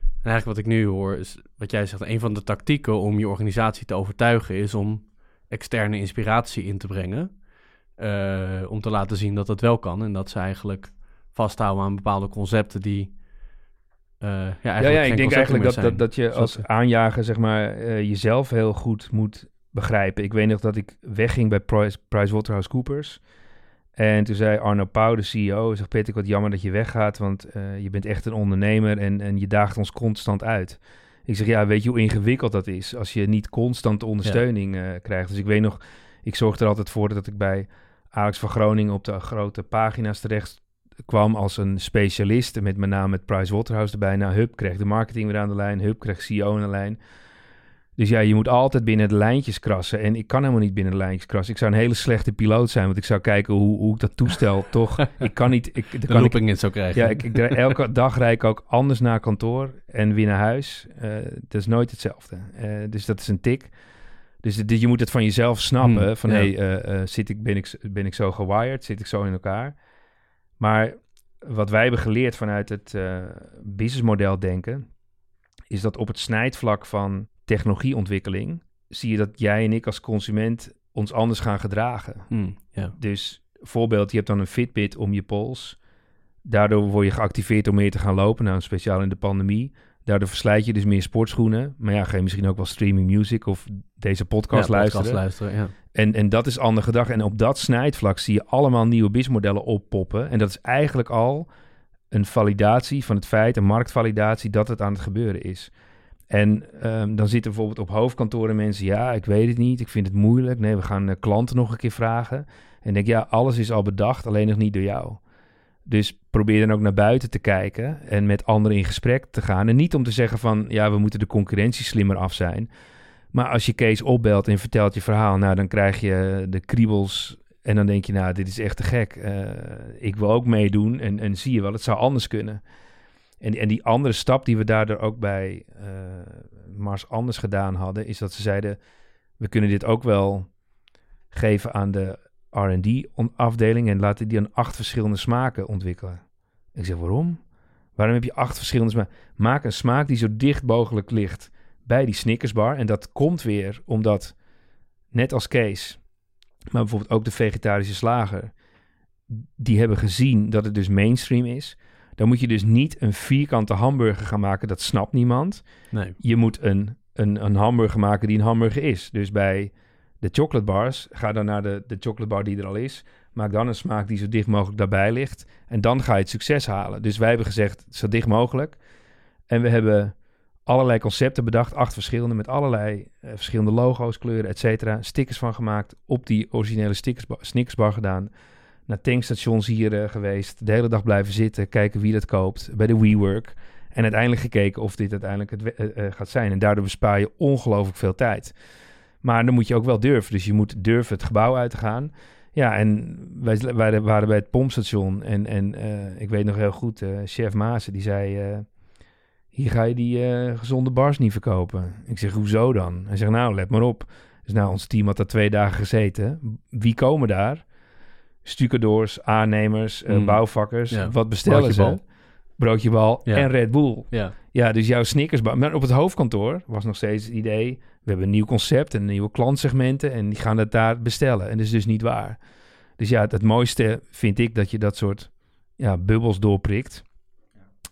En eigenlijk wat ik nu hoor is, wat jij zegt, een van de tactieken om je organisatie te overtuigen is om externe inspiratie in te brengen. Uh, om te laten zien dat het wel kan en dat ze eigenlijk vasthouden aan bepaalde concepten die. Uh, ja, ja, ja, ik denk eigenlijk dat, dat, dat je als aanjager zeg maar, uh, jezelf heel goed moet begrijpen. Ik weet nog dat ik wegging bij Price, PricewaterhouseCoopers. En toen zei Arno Pauw, de CEO, zegt Peter, wat jammer dat je weggaat, want uh, je bent echt een ondernemer en, en je daagt ons constant uit. Ik zeg, ja, weet je hoe ingewikkeld dat is als je niet constant ondersteuning ja. uh, krijgt. Dus ik weet nog, ik zorgde er altijd voor dat ik bij Alex van Groningen op de grote pagina's terecht kwam als een specialist. Met mijn naam met Price Waterhouse erbij. Nou, Hub kreeg de marketing weer aan de lijn, Hub kreeg CEO aan de lijn. Dus ja, je moet altijd binnen de lijntjes krassen. En ik kan helemaal niet binnen de lijntjes krassen. Ik zou een hele slechte piloot zijn, want ik zou kijken hoe, hoe ik dat toestel toch... Ik kan niet... Ik, de kan looping niet zo krijgen. Ja, ik, ik, elke dag rijd ik ook anders naar kantoor en weer naar huis. Uh, dat is nooit hetzelfde. Uh, dus dat is een tik. Dus dit, je moet het van jezelf snappen. Hmm, van, ja. hey, uh, zit ik, ben, ik, ben ik zo gewired? Zit ik zo in elkaar? Maar wat wij hebben geleerd vanuit het businessmodel denken... is dat op het snijtvlak van technologieontwikkeling, zie je dat jij en ik als consument ons anders gaan gedragen. Hmm. Dus voorbeeld, je hebt dan een Fitbit om je pols. Daardoor word je geactiveerd om meer te gaan lopen, nou speciaal in de pandemie. Daardoor verslijt je dus meer sportschoenen. Maar ja, ga je misschien ook wel streaming music of deze podcast ja, luisteren. Podcast luisteren ja. en, en dat is andere gedag. En op dat snijtvlak zie je allemaal nieuwe businessmodellen oppoppen. En dat is eigenlijk al een validatie van het feit, een marktvalidatie, dat het aan het gebeuren is. En um, dan zitten bijvoorbeeld op hoofdkantoren mensen, ja, ik weet het niet, ik vind het moeilijk. Nee, we gaan uh, klanten nog een keer vragen. En denk, ja, alles is al bedacht, alleen nog niet door jou. Dus probeer dan ook naar buiten te kijken en met anderen in gesprek te gaan. En niet om te zeggen van, ja, we moeten de concurrentie slimmer af zijn. Maar als je Kees opbelt en vertelt je verhaal, nou, dan krijg je de kriebels. En dan denk je, nou, dit is echt te gek. Uh, ik wil ook meedoen en, en zie je wel, het zou anders kunnen. En, en die andere stap die we daardoor ook bij uh, Mars anders gedaan hadden, is dat ze zeiden: we kunnen dit ook wel geven aan de RD-afdeling en laten die dan acht verschillende smaken ontwikkelen. Ik zeg waarom? Waarom heb je acht verschillende smaken? Maak een smaak die zo dicht mogelijk ligt bij die Snickersbar. En dat komt weer omdat, net als Kees, maar bijvoorbeeld ook de vegetarische slager, die hebben gezien dat het dus mainstream is. Dan moet je dus niet een vierkante hamburger gaan maken, dat snapt niemand. Nee. Je moet een, een, een hamburger maken die een hamburger is. Dus bij de chocolate bars, ga dan naar de, de chocolate bar die er al is. Maak dan een smaak die zo dicht mogelijk daarbij ligt. En dan ga je het succes halen. Dus wij hebben gezegd, zo dicht mogelijk. En we hebben allerlei concepten bedacht, acht verschillende, met allerlei eh, verschillende logo's, kleuren, et cetera. Stickers van gemaakt, op die originele stickersbar, Snickersbar gedaan. Naar tankstations hier eh, geweest, de hele dag blijven zitten, kijken wie dat koopt, bij de WeWork. En uiteindelijk gekeken of dit uiteindelijk het eh, eh, gaat zijn. En daardoor bespaar je ongelooflijk veel tijd. Maar dan moet je ook wel durven. Dus je moet durven het gebouw uit te gaan. Ja, en wij, waren bij het pompstation. En, en ik weet nog heel goed, chef Maasen, die zei... hier ga je die gezonde bars niet verkopen. Ik zeg, hoezo dan? Hij zegt, nou, let maar op. Dus nou, ons team had daar twee dagen gezeten. Wie komen daar? Stucadoors, aannemers, eh, Mm. bouwvakkers. Ja. Wat bestellen Broodjebal. ze? Broodjebal Ja. en Red Bull. Ja. Ja, dus jouw Snickersbar. Maar op het hoofdkantoor was nog steeds het idee... we hebben een nieuw concept en nieuwe klantsegmenten... en die gaan het daar bestellen. En dat is dus niet waar. Dus ja, het, het mooiste vind ik dat je dat soort ja, bubbels doorprikt...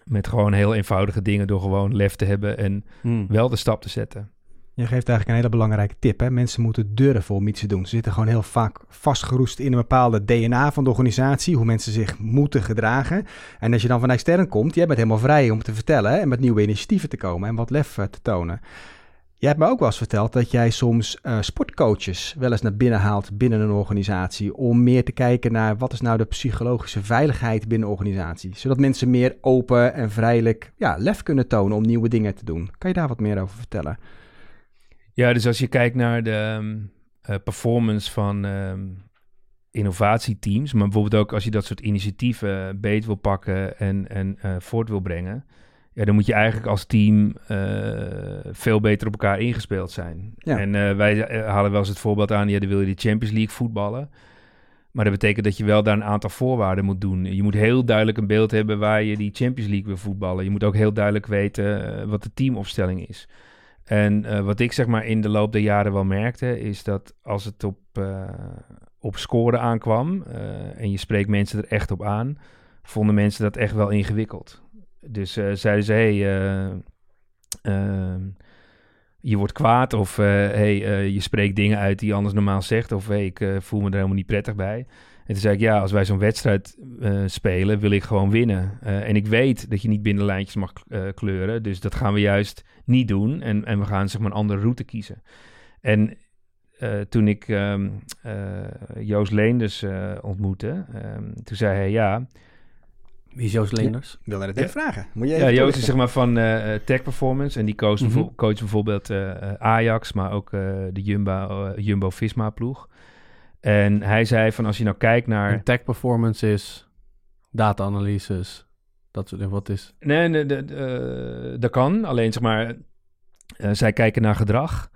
met gewoon heel eenvoudige dingen... door gewoon lef te hebben en Hmm. wel de stap te zetten. Je geeft eigenlijk een hele belangrijke tip. Hè? Mensen moeten durven om iets te doen. Ze zitten gewoon heel vaak vastgeroest in een bepaalde DNA van de organisatie. Hoe mensen zich moeten gedragen. En als je dan van extern komt, jij bent helemaal vrij om te vertellen. En met nieuwe initiatieven te komen en wat lef eh, te tonen. Jij hebt me ook wel eens verteld dat jij soms eh, sportcoaches wel eens naar binnen haalt binnen een organisatie. Om meer te kijken naar wat is nou de psychologische veiligheid binnen organisatie. Zodat mensen meer open en vrijelijk ja, lef kunnen tonen om nieuwe dingen te doen. Kan je daar wat meer over vertellen? Ja, dus als je kijkt naar de ehm, eh, performance van ehm, innovatieteams... maar bijvoorbeeld ook als je dat soort initiatieven beet wil pakken... en, en eh, voort wil brengen... Ja, dan moet je eigenlijk als team eh, veel beter op elkaar ingespeeld zijn. Ja. En eh, wij eh, halen wel eens het voorbeeld aan, ja, dan wil je de Champions League voetballen. Maar dat betekent dat je wel daar een aantal voorwaarden moet doen. Je moet heel duidelijk een beeld hebben waar je die Champions League wil voetballen. Je moet ook heel duidelijk weten eh, wat de teamopstelling is. En eh, wat ik zeg maar in de loop der jaren wel merkte, is dat als het op, eh, op scoren aankwam eh, en je spreekt mensen er echt op aan, vonden mensen dat echt wel ingewikkeld. Dus zeiden ze, hey, eh, ehm, je wordt kwaad of hey, je spreekt dingen uit die je anders normaal zegt of hey, ik voel me er helemaal niet prettig bij. En toen zei ik, ja, als wij zo'n wedstrijd eh, spelen, wil ik gewoon winnen. Eh, en ik weet dat je niet binnen lijntjes mag eh, kleuren, dus dat gaan we juist niet doen. En, en we gaan zeg maar een andere route kiezen. En eh, toen ik ehm, eh, Joost Leenders eh, ontmoette, ehm, toen zei hij, ja, Wie is Joost Leenders? Ik wilde het Ja. even vragen. Moet je ja, Joost is zeg maar van Tech Performance en die coacht, Mhm. bijvo- coacht bijvoorbeeld Ajax, maar ook eh, de Jumbo, eh, Jumbo-Visma ploeg. En hij zei van als je nou kijkt naar... En tech performance is data-analyses, dat soort dingen. Wat is... Nee, nee de- de- eh, dat kan. Alleen zeg maar, eh, zij kijken naar gedrag.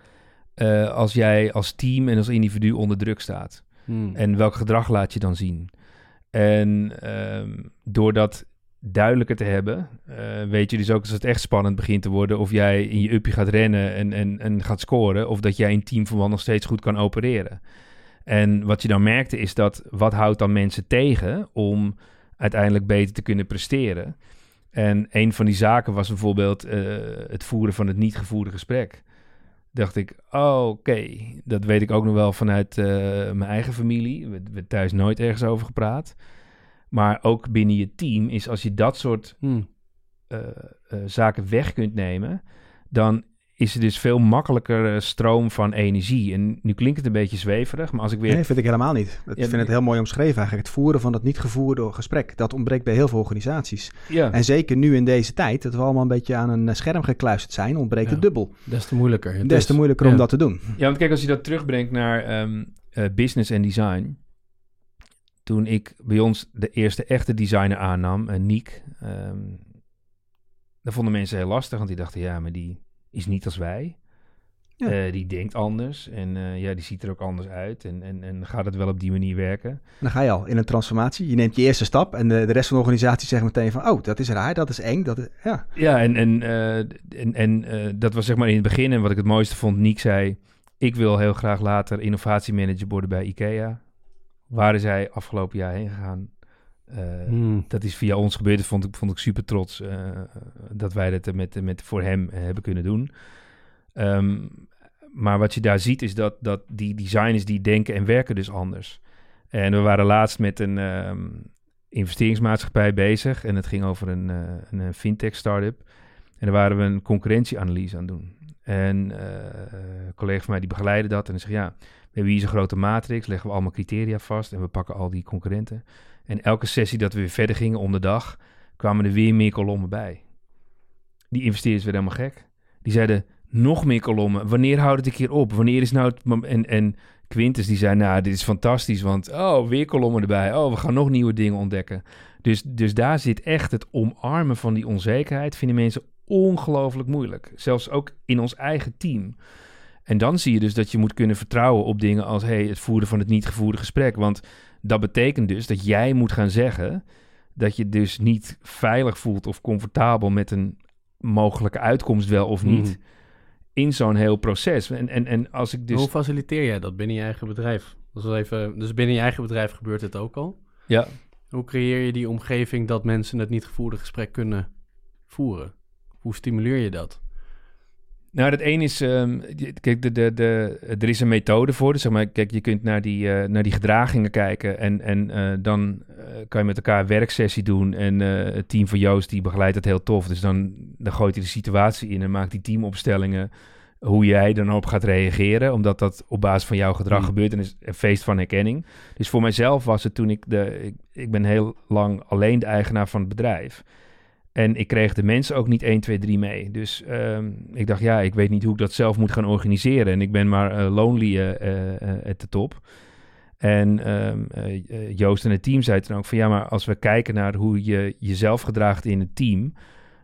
eh, als jij als team en als individu onder druk staat. Hmm. En welk gedrag laat je dan zien? En ehm, door dat duidelijker te hebben, weet je dus ook als het echt spannend begint te worden, of jij in je uppie gaat rennen en, en, en gaat scoren, of dat jij in teamverband nog steeds goed kan opereren. En wat je dan merkte is dat, wat houdt dan mensen tegen om uiteindelijk beter te kunnen presteren? En een van die zaken was bijvoorbeeld eh, het voeren van het niet gevoerde gesprek. Dacht ik, oh, oké, dat weet ik ook nog wel vanuit eh, mijn eigen familie. We hebben thuis nooit ergens over gepraat. Maar ook binnen je team is als je dat soort Hmm. eh, zaken weg kunt nemen, dan is er dus veel makkelijker eh, stroom van energie. En nu klinkt het een beetje zweverig, maar als ik weer... Nee, vind ik helemaal niet. Ik Ja, vind het heel mooi omschreven eigenlijk. Het voeren van dat niet gevoerde gesprek. Dat ontbreekt bij heel veel organisaties. ja, En zeker nu in deze tijd, dat we allemaal een beetje aan een eh, scherm gekluisterd zijn, ontbreekt Ja. het dubbel. Des te moeilijker. Het Des is- te moeilijker om ja. dat te doen. Ja, want kijk, als je dat terugbrengt naar ehm, eh, business en design. Toen ik bij ons de eerste echte designer aannam, uh, Niek, ehm dat vonden mensen heel lastig, want die dachten, ja, maar die is niet als wij. Ja. Eh, die denkt anders en eh, ja, die ziet er ook anders uit. En, en, en gaat het wel op die manier werken? Dan ga je al in een transformatie. Je neemt je eerste stap en de, de rest van de organisatie zegt meteen van... oh, dat is raar, dat is eng, dat is... Ja, Ja, en, en, eh, en, en dat was zeg maar in het begin. En wat ik het mooiste vond, Niek zei... ik wil heel graag later innovatiemanager worden bij IKEA. Waar is hij afgelopen jaar heen gegaan? Eh, Hmm. Dat is via ons gebeurd. Dat vond ik, vond ik super trots eh, dat wij dat met, met, voor hem eh, hebben kunnen doen. Ehm, maar wat je daar ziet is dat, dat die designers die denken en werken dus anders. En we waren laatst met een ehm, investeringsmaatschappij bezig. En het ging over een, eh, een, fintech startup. En daar waren we een concurrentieanalyse aan doen. En een collega van mij die begeleidde dat. En die zegt, ja, we hebben hier zo'n grote matrix. Leggen we allemaal criteria vast. En we pakken al die concurrenten. En elke sessie dat we weer verder gingen om de dag, kwamen er weer meer kolommen bij. Die investeerders werden helemaal gek. Die zeiden, nog meer kolommen. Wanneer houdt het een keer op? Wanneer is nou het En, en Quintus die zei, nou, dit is fantastisch, want oh, weer kolommen erbij. Oh, we gaan nog nieuwe dingen ontdekken. Dus, dus daar zit echt het omarmen van die onzekerheid, vinden mensen ongelooflijk moeilijk. Zelfs ook in ons eigen team. En dan zie je dus dat je moet kunnen vertrouwen op dingen als hey, het voeren van het niet gevoerde gesprek. Want dat betekent dus dat jij moet gaan zeggen dat je dus niet veilig voelt of comfortabel met een mogelijke uitkomst wel of niet. Mhm. In zo'n heel proces. En, en, en als ik dus. Hoe faciliteer jij dat binnen je eigen bedrijf? Dat is even, dus binnen je eigen bedrijf gebeurt dit ook al. Ja, Hoe creëer je die omgeving dat mensen het niet gevoerde gesprek kunnen voeren? Hoe stimuleer je dat? Nou, dat één is, ehm, kijk, de, de, de, er is een methode voor. Dus zeg maar, kijk, je kunt naar die, eh, naar die gedragingen kijken en, en eh, dan eh, kan je met elkaar een werksessie doen. En het team van Joost, die begeleidt het heel tof. Dus dan, dan gooit hij de situatie in en maakt die teamopstellingen hoe jij dan op gaat reageren. Omdat dat op basis van jouw gedrag Hmm. gebeurt en is een feest van herkenning. Dus voor mijzelf was het toen ik de, ik, ik ben heel lang alleen de eigenaar van het bedrijf. En ik kreeg de mensen ook niet 1, 2, 3 mee. Dus ehm, ik dacht, ja, ik weet niet hoe ik dat zelf moet gaan organiseren. En ik ben maar eh, lonely eh, eh, at de top. En ehm, eh, eh, Joost en het team zeiden toen ook van... ja, maar als we kijken naar hoe je jezelf gedraagt in het team...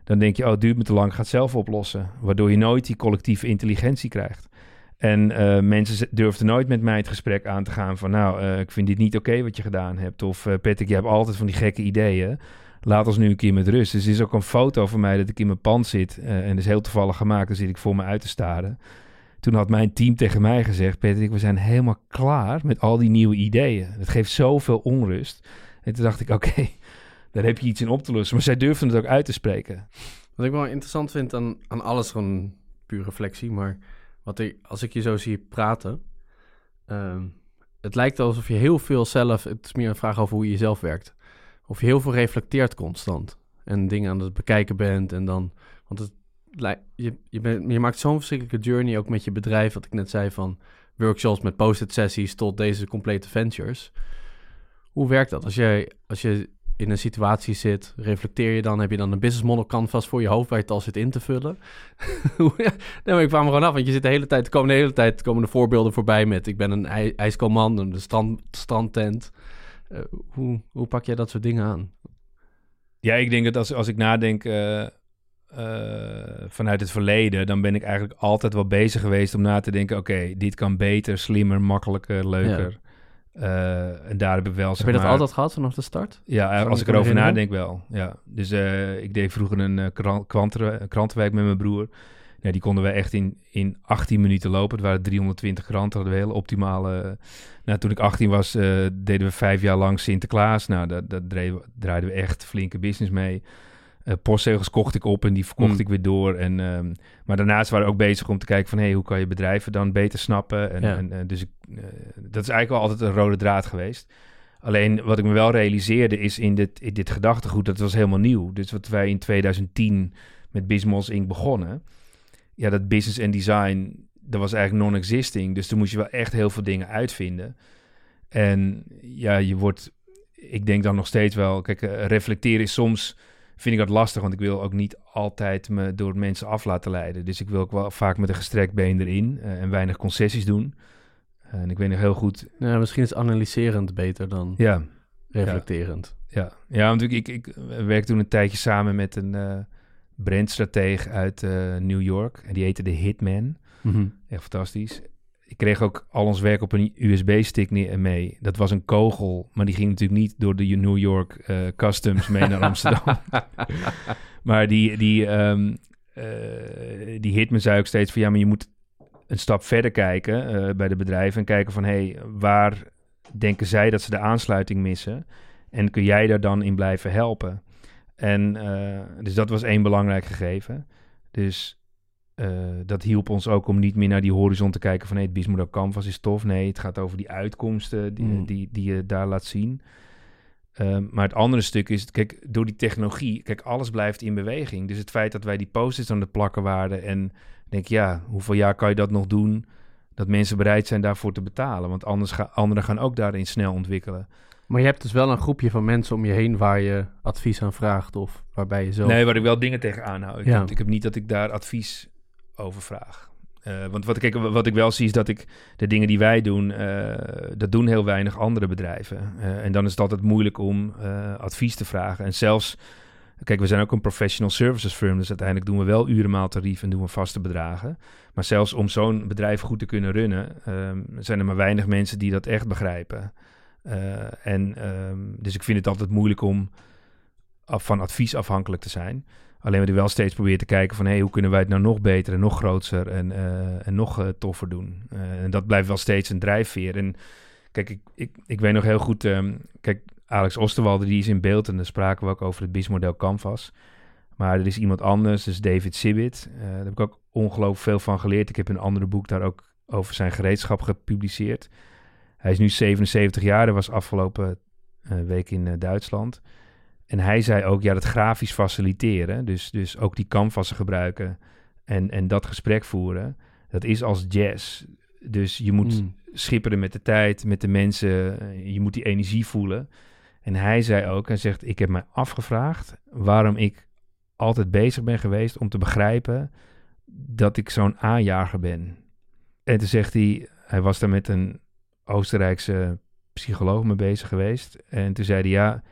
dan denk je, oh, het duurt me te lang, ik ga het zelf oplossen. Waardoor je nooit die collectieve intelligentie krijgt. En mensen durfden nooit met mij het gesprek aan te gaan van... nou, ik vind dit niet oké wat je gedaan hebt. Of Patrick, je hebt altijd van die gekke ideeën. Laat ons nu een keer met rust. Dus er is ook een foto van mij dat ik in mijn pand zit. eh, en dat is heel toevallig gemaakt. Dan zit ik voor me uit te staren. Toen had mijn team tegen mij gezegd... Patrick, we zijn helemaal klaar met al die nieuwe ideeën. Het geeft zoveel onrust. En toen dacht ik, oké, daar heb je iets in op te lossen. Maar zij durfden het ook uit te spreken. Wat ik wel interessant vind aan, aan alles, gewoon puur reflectie, maar wat ik, als ik je zo zie praten, ehm, het lijkt alsof je heel veel zelf, het is meer een vraag over hoe je zelf werkt, of je heel veel reflecteert constant en dingen aan het bekijken bent en dan, want het, je, je, je maakt zo'n verschrikkelijke journey ook met je bedrijf, wat ik net zei van workshops met post-it sessies tot deze complete ventures. Hoe werkt dat? Als jij, als je in een situatie zit, reflecteer je dan? Heb je dan een business model canvas voor je hoofd waar je het al zit in te vullen? Nee, maar ik kwam er gewoon af, want je zit de hele tijd, de hele tijd komen de voorbeelden voorbij met ik ben een ij, ijskoolman, een strand, strandtent. Eh, hoe, hoe pak jij dat soort dingen aan? Ja, ik denk dat als, als ik nadenk eh, eh, vanuit het verleden, dan ben ik eigenlijk altijd wel bezig geweest om na te denken: oké, dit kan beter, slimmer, makkelijker, leuker. En daar heb ik wel. Heb je dat maar- altijd gehad vanaf de start? Ja, als ik erover nadenk wel. Ja. Dus ik deed vroeger een kran- kranten- krantenwerk met mijn broer. Die konden we echt in, in 18 minuten lopen. Het waren 320 kranten, hadden we hele optimale... Nou, toen ik 18 was, eh, deden we vijf jaar lang Sinterklaas. Nou, daar, daar draaiden, we, echt flinke business mee. Eh, postzegels kocht ik op en die verkocht Hmm. ik weer door. En, ehm, maar daarnaast waren we ook bezig om te kijken van... Hey, hoe kan je bedrijven dan beter snappen? En, Ja. en, eh, dus ik, eh, dat is eigenlijk wel altijd een rode draad geweest. Alleen wat ik me wel realiseerde is in dit, in dit gedachtegoed, dat was helemaal nieuw. Dus wat wij in 2010 met Bismos Inc. begonnen, ja, dat business en design, dat was eigenlijk non-existing. Dus toen moest je wel echt heel veel dingen uitvinden. En ja, je wordt, ik denk dan nog steeds wel, kijk, eh, reflecteren is soms, vind ik dat lastig, want ik wil ook niet altijd me door mensen af laten leiden. Dus ik wil ook wel vaak met een gestrekt been erin eh, en weinig concessies doen. En ik weet nog heel goed, Ja, misschien is analyserend beter dan ja, reflecterend. Ja, ja want ik, ik, ik werkte toen een tijdje samen met een eh brandstratege uit eh, New York. En die heette de Hitman. Mhm. Echt fantastisch. Ik kreeg ook al ons werk op een USB-stick mee. Dat was een kogel, maar die ging natuurlijk niet door de New York eh, Customs mee naar Amsterdam. maar die, die, eh, die hitman zei ook steeds van... ja, maar je moet een stap verder kijken bij de bedrijven... en kijken van, hé, hey, waar denken zij dat ze de aansluiting missen? En kun jij daar dan in blijven helpen? En eh, dus dat was één belangrijk gegeven. Dus eh, dat hielp ons ook om niet meer naar die horizon te kijken van... nee, het businessmodel Canvas is tof. Nee, het gaat over die uitkomsten die, Mm. die, die je daar laat zien. Ehm, maar het andere stuk is, kijk, door die technologie... Kijk, alles blijft in beweging. Dus het feit dat wij die post-its aan het plakken waren... en denk, ja, hoeveel jaar kan je dat nog doen... dat mensen bereid zijn daarvoor te betalen? Want anders gaan anderen gaan ook daarin snel ontwikkelen. Maar je hebt dus wel een groepje van mensen om je heen waar je advies aan vraagt of waarbij je zelf... Nee, waar ik wel dingen tegen aanhoud. Ik, Ja. heb, ik heb niet dat ik daar advies over vraag. Eh, want wat, kijk, wat ik wel zie is dat ik de dingen die wij doen, eh, dat doen heel weinig andere bedrijven. Eh, en dan is het altijd moeilijk om advies te vragen. En zelfs, kijk, we zijn ook een professional services firm, dus uiteindelijk doen we wel urenmaaltarief en doen we vaste bedragen. Maar zelfs om zo'n bedrijf goed te kunnen runnen, ehm, zijn er maar weinig mensen die dat echt begrijpen. Eh, en ehm, dus ik vind het altijd moeilijk om af, van advies afhankelijk te zijn. Alleen ik wel steeds probeer te kijken van... Hey, hoe kunnen wij het nou nog beter en nog groter en, eh, en nog eh, toffer doen? En dat blijft wel steeds een drijfveer. En kijk, ik, ik, ik weet nog heel goed... ehm, kijk, Alex Osterwalde die is in beeld... en daar spraken we ook over het BIS-model Canvas. Maar er is iemand anders, dus David Sibit. Eh, daar heb ik ook ongelooflijk veel van geleerd. Ik heb een andere boek daar ook over zijn gereedschap gepubliceerd. Hij is nu 77 jaar. Hij was afgelopen eh, week in eh, Duitsland... En hij zei ook, ja, dat grafisch faciliteren, dus, dus ook die canvassen gebruiken en, en dat gesprek voeren, dat is als jazz. Dus je moet Mm. schipperen met de tijd, met de mensen, eh, je moet die energie voelen. En hij zei ook, hij zegt, ik heb mij afgevraagd waarom ik altijd bezig ben geweest om te begrijpen dat ik zo'n aanjager ben. En toen zegt hij, hij was daar met een Oostenrijkse psycholoog mee bezig geweest. En toen zei hij, ja,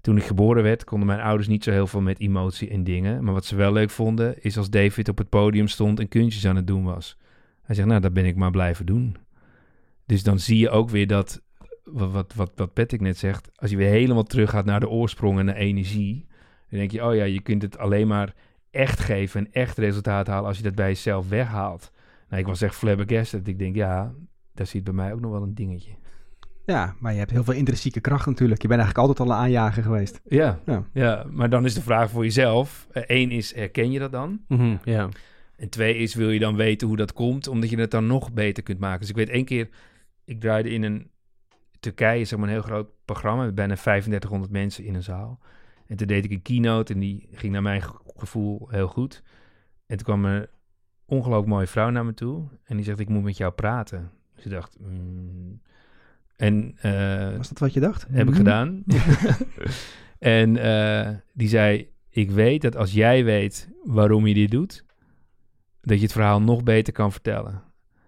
toen ik geboren werd, konden mijn ouders niet zo heel veel met emotie en dingen. Maar wat ze wel leuk vonden, is als David op het podium stond en kunstjes aan het doen was. Hij zegt, nou, dat ben ik maar blijven doen. Dus dan zie je ook weer dat, wat, wat, wat, Patrick net zegt, als je weer helemaal terug gaat naar de oorsprong en naar energie, dan denk je, oh ja, je kunt het alleen maar echt geven en echt resultaat halen als je dat bij jezelf weghaalt. Nou, ik was echt flabbergasted. Ik denk, ja, daar zit bij mij ook nog wel een dingetje. Ja, maar je hebt heel veel intrinsieke kracht natuurlijk. Je bent eigenlijk altijd al een aanjager geweest. Ja, Ja. ja. maar dan is de vraag voor jezelf. Eén is, herken je dat dan? Mhm, ja. En twee is, wil je dan weten hoe dat komt, omdat je het dan nog beter kunt maken. Dus ik weet één keer, ik draaide in een Turkije, zeg maar een heel groot programma, met bijna 3500 mensen in een zaal. En toen deed ik een keynote en die ging naar mijn ge- gevoel heel goed. En toen kwam een ongelooflijk mooie vrouw naar me toe en die zegt, ik moet met jou praten. Dus ik dacht, mm. en eh, Was dat wat je dacht? heb ik Mhm. gedaan. en eh, die zei: Ik weet dat als jij weet waarom je dit doet, dat je het verhaal nog beter kan vertellen.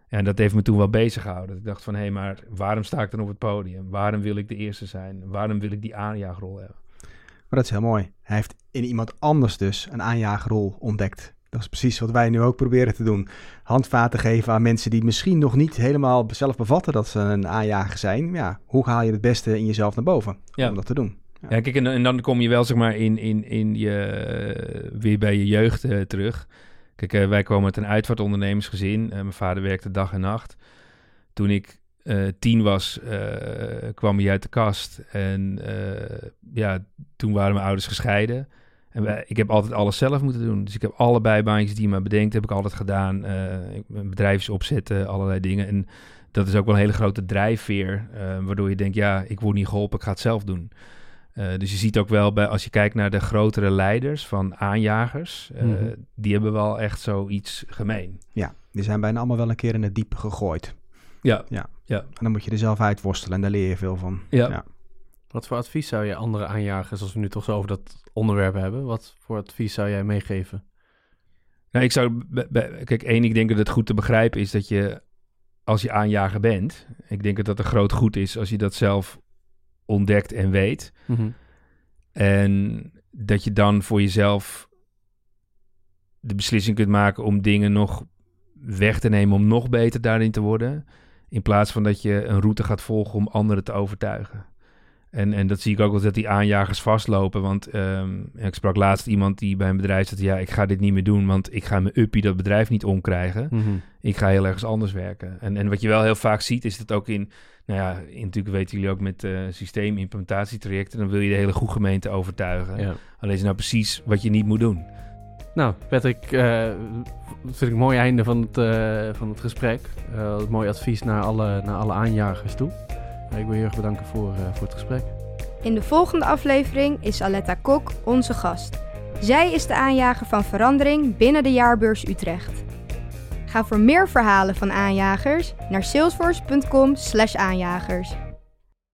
En dat heeft me toen wel bezig gehouden. Ik dacht van, hé, maar waarom sta ik dan op het podium? Waarom wil ik de eerste zijn? Waarom wil ik die aanjaagrol hebben? Maar dat is heel mooi. Hij heeft in iemand anders dus een aanjagerrol ontdekt. Dat is precies wat wij nu ook proberen te doen. Handvaten geven aan mensen die misschien nog niet helemaal zelf bevatten dat ze een aanjager zijn. Ja, hoe haal je het beste in jezelf naar boven Ja. om dat te doen? Ja. Ja, kijk, en, en dan kom je wel zeg maar in, in, in je, weer bij je jeugd eh, terug. Kijk, eh, wij komen uit een uitvaartondernemersgezin. Eh, mijn vader werkte dag en nacht. Toen ik eh, tien was, eh, kwam hij uit de kast. En eh, ja, toen waren mijn ouders gescheiden. En wij, ik heb altijd alles zelf moeten doen. Dus ik heb alle bijbaantjes die je maar bedenkt, heb ik altijd gedaan. Eh ik- mijn bedrijfjes opzetten, allerlei dingen. En dat is ook wel een hele grote drijfveer. eh, waardoor je denkt, ja, ik word niet geholpen, ik ga het zelf doen. Eh, dus je ziet ook wel bij, als je kijkt naar de grotere leiders van aanjagers, eh, Mhm. die hebben wel echt zoiets gemeen. Ja, die zijn bijna allemaal wel een keer in het diepe gegooid. Ja, En dan moet je er zelf uitworstelen en daar leer je veel van. ja. Ja. Wat voor advies zou je andere aanjagers, als we nu toch zo over dat onderwerp hebben, wat voor advies zou jij meegeven? Nou, ik zou, kijk, één, ik denk dat het goed te begrijpen is dat je, als je aanjager bent, ik denk dat dat een groot goed is als je dat zelf ontdekt en weet. En dat je dan voor jezelf de beslissing kunt maken om dingen nog weg te nemen om nog beter daarin te worden. In plaats van dat je een route gaat volgen om anderen te overtuigen. En, en dat zie ik ook wel dat die aanjagers vastlopen. Want ehm, ik sprak laatst iemand die bij een bedrijf zei... ja, ik ga dit niet meer doen, want ik ga mijn uppie dat bedrijf niet omkrijgen. Mhm. Ik ga heel ergens anders werken. En, en wat je wel heel vaak ziet, is dat ook in... nou ja, in, natuurlijk weten jullie ook met uh, systeemimplementatietrajecten... dan wil je de hele goede gemeente overtuigen. Ja. Alleen is nou precies wat je niet moet doen. Nou, Patrick, uh, vind ik een mooi einde van het, uh, van het gesprek. Uh, mooi advies naar alle, naar alle aanjagers toe. Ik wil je heel erg bedanken voor, voor het gesprek. In de volgende aflevering is Aletta Kok onze gast. Zij is de aanjager van verandering binnen de jaarbeurs Utrecht. Ga voor meer verhalen van aanjagers naar salesforce.com/aanjagers.